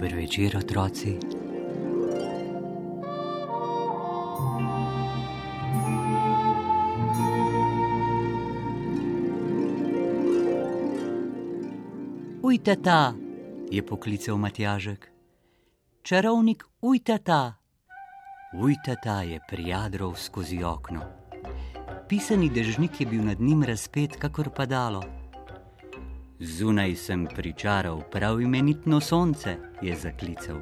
Dober večer, otroci. Ujte ta, je poklical Matjažek. Čarovnik, ujte ta. Ujte ta je prijadrov skozi okno. Pisani dežnik je bil nad njim razpet, kakor padalo. Zunaj sem pričaral prav imenitno sonce, je zaklical.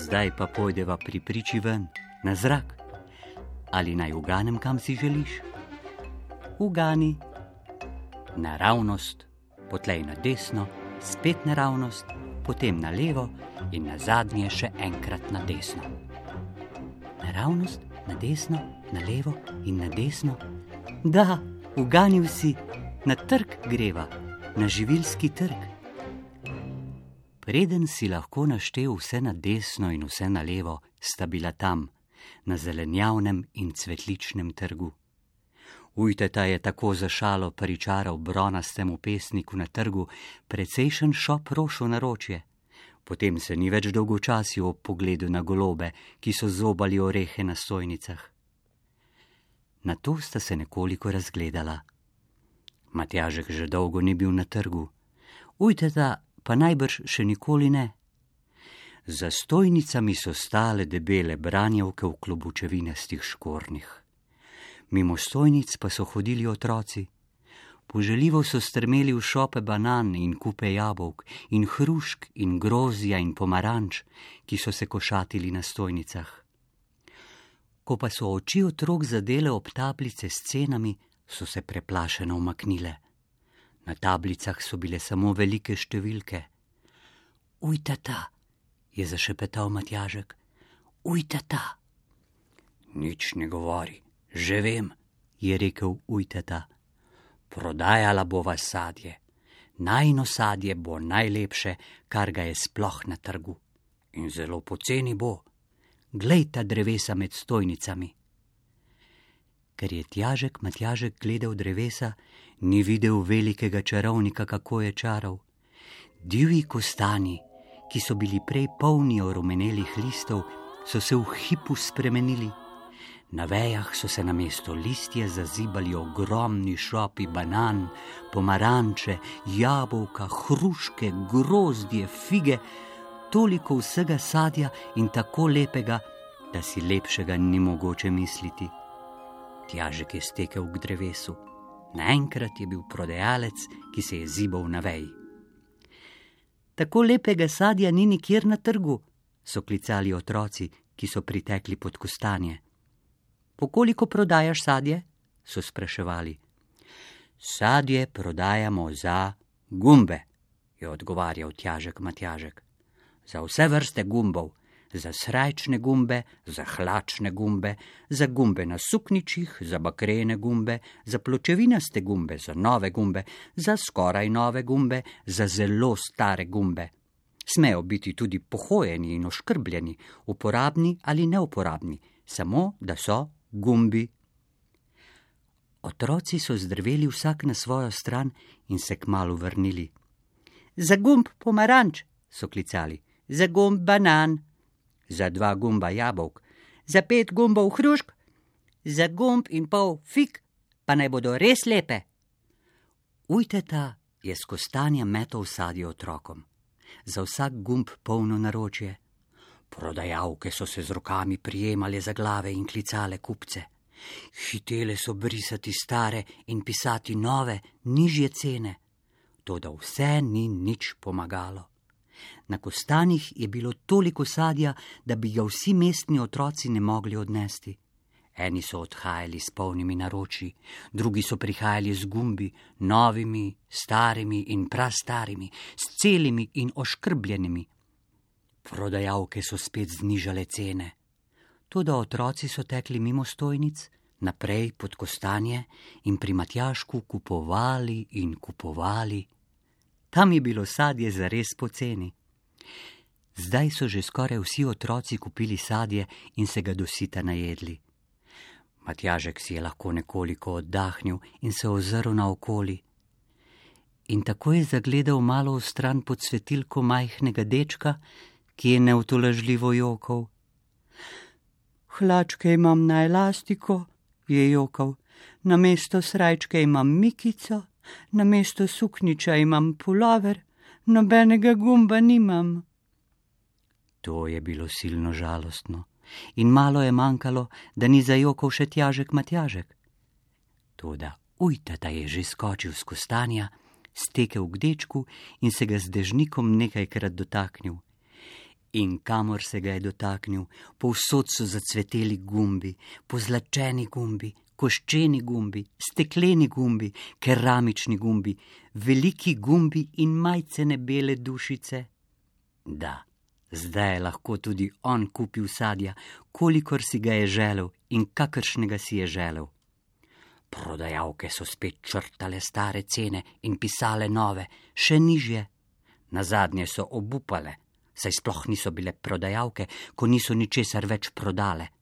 Zdaj pa pojdeva pri priči ven, na zrak. Ali naj uganem, kam si želiš? Ugani. Naravnost, potlej na desno, spet naravnost, potem na levo in na zadnje še enkrat na desno. Naravnost, na desno, na levo in na desno. Da, uganil si, na trg greva na živilski trg. Preden si lahko naštel vse na desno in vse na levo, sta bila tam, na zelenjavnem in cvetličnem trgu. Ujteta je tako zašalo pričaral bronastemu pesniku na trgu precejšen šop rošo naročje. Potem se ni več dolgočasil ob pogledu na golobe, ki so zobali orehe na stojnicah. Na to sta se nekoliko razgledala. Matjažek že dolgo ni bil na trgu, ujteta pa najbrž še nikoli ne. Za stojnicami so stale debele branjevke v klobučevinastih škornih. Mimo stojnic pa so hodili otroci. Poželjivo so strmeli v šope banan in kupe jabolk in hrušk in grozja in pomaranč, ki so se košatili na stojnicah. Ko pa so oči otrok zadele ob tablice s cenami, so se preplašeno umaknile. Na tablicah so bile samo velike številke. Ujta ta, je zašepetal Matjažek, ujta ta. Nič ne govori, že vem, je rekel ujta ta. Prodajala bova sadje. Najno sadje bo najlepše, kar ga je sploh na trgu. In zelo poceni bo. Glej ta drevesa med stojnicami ker je tjažek Matjažek gledal drevesa, ni videl velikega čarovnika, kako je čaral. Divji kostani, ki so bili prej polni orumenelih listov, so se v hipu spremenili. Na vejah so se na mesto listje zazibali ogromni šopi banan, pomaranče, jabolka, hruške, grozdje, fige, toliko vsega sadja in tako lepega, da si lepšega ni mogoče misliti. Tjažek je stekel k drevesu. Naenkrat je bil prodajalec, ki se je zibal na veji. Tako lepega sadja ni nikjer na trgu, so klicali otroci, ki so pritekli pod kostanje. Po koliko prodajaš sadje? so spraševali. Sadje prodajamo za gumbe, je odgovarjal Tjažek Matjažek. Za vse vrste gumbov, za srajčne gumbe, za hlačne gumbe, za gumbe na sukničih, za bakrene gumbe, za pločevinaste gumbe, za nove gumbe, za skoraj nove gumbe, za zelo stare gumbe. Smejo biti tudi pohojeni in oškrbljeni, uporabni ali neuporabni, samo da so gumbi. Otroci so zdrveli vsak na svojo stran in se kmalo vrnili. Za gumb pomaranč, so klicali, za gumb banan, za dva gumba jabolk, za pet gumbov hrušk, za gumb in pol fik, pa naj bodo res lepe. Ujteta je skostanja metal sadje otrokom, za vsak gumb polno naročje. Prodajalke so se z rokami prijemale za glave in klicale kupce. Hitele so brisati stare in pisati nove, nižje cene. To, da vse ni nič pomagalo. Na kostanjih je bilo toliko sadja, da bi ga vsi mestni otroci ne mogli odnesti. Eni so odhajali s polnimi naroči, drugi so prihajali z gumbi, novimi, starimi in prastarimi, s celimi in oškrbljenimi. Prodajalke so spet znižale cene. Tudi otroci so tekli mimo stojnic, naprej pod kostanje in pri Matjašku kupovali in kupovali tam je bilo sadje za res poceni. Zdaj so že skoraj vsi otroci kupili sadje in se ga dosita najedli. Matjažek si je lahko nekoliko oddahnil in se ozrl naokoli. in tako je zagledal malo v stran pod svetilko majhnega dečka, ki je neutolažljivo jokal. Hlačke imam na elastiko, je jokal, na mesto srajčke imam mikico, na mesto sukniča imam pulover, nobenega gumba nimam. To je bilo silno žalostno in malo je manjkalo, da ni zajokal še tjažek matjažek. Toda ujtata je že skočil z kostanja, stekel k dečku in se ga z dežnikom nekajkrat dotaknil. In kamor se ga je dotaknil, povsod so zacveteli gumbi, pozlačeni gumbi, koščeni gumbi, stekleni gumbi, keramični gumbi, veliki gumbi in majcene bele dušice. Da, zdaj je lahko tudi on kupil sadja, kolikor si ga je želel in kakršnega si je želel. Prodajalke so spet črtale stare cene in pisale nove, še nižje. Na zadnje so obupale, saj sploh niso bile prodajalke, ko niso ničesar več prodale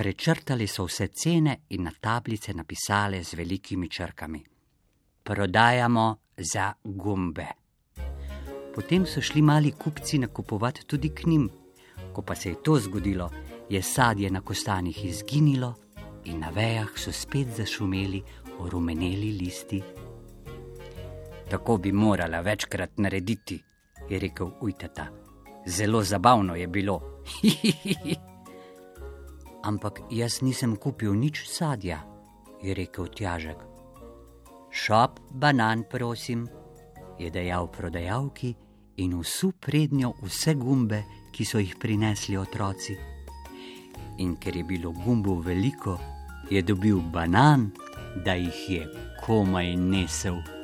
prečrtali so vse cene in na tablice napisali z velikimi črkami: Prodajamo za gumbe. Potem so šli mali kupci nakupovati tudi k njim. Ko pa se je to zgodilo, je sadje na kostanjih izginilo in na vejah so spet zašumeli orumeneli listi. Tako bi morala večkrat narediti, je rekel Ujtata. Zelo zabavno je bilo. ampak jaz nisem kupil nič sadja, je rekel Tjažek. Šop banan, prosim, je dejal prodajalki in vsu prednjo vse gumbe, ki so jih prinesli otroci. In ker je bilo gumbov veliko, je dobil banan, da jih je komaj nesel.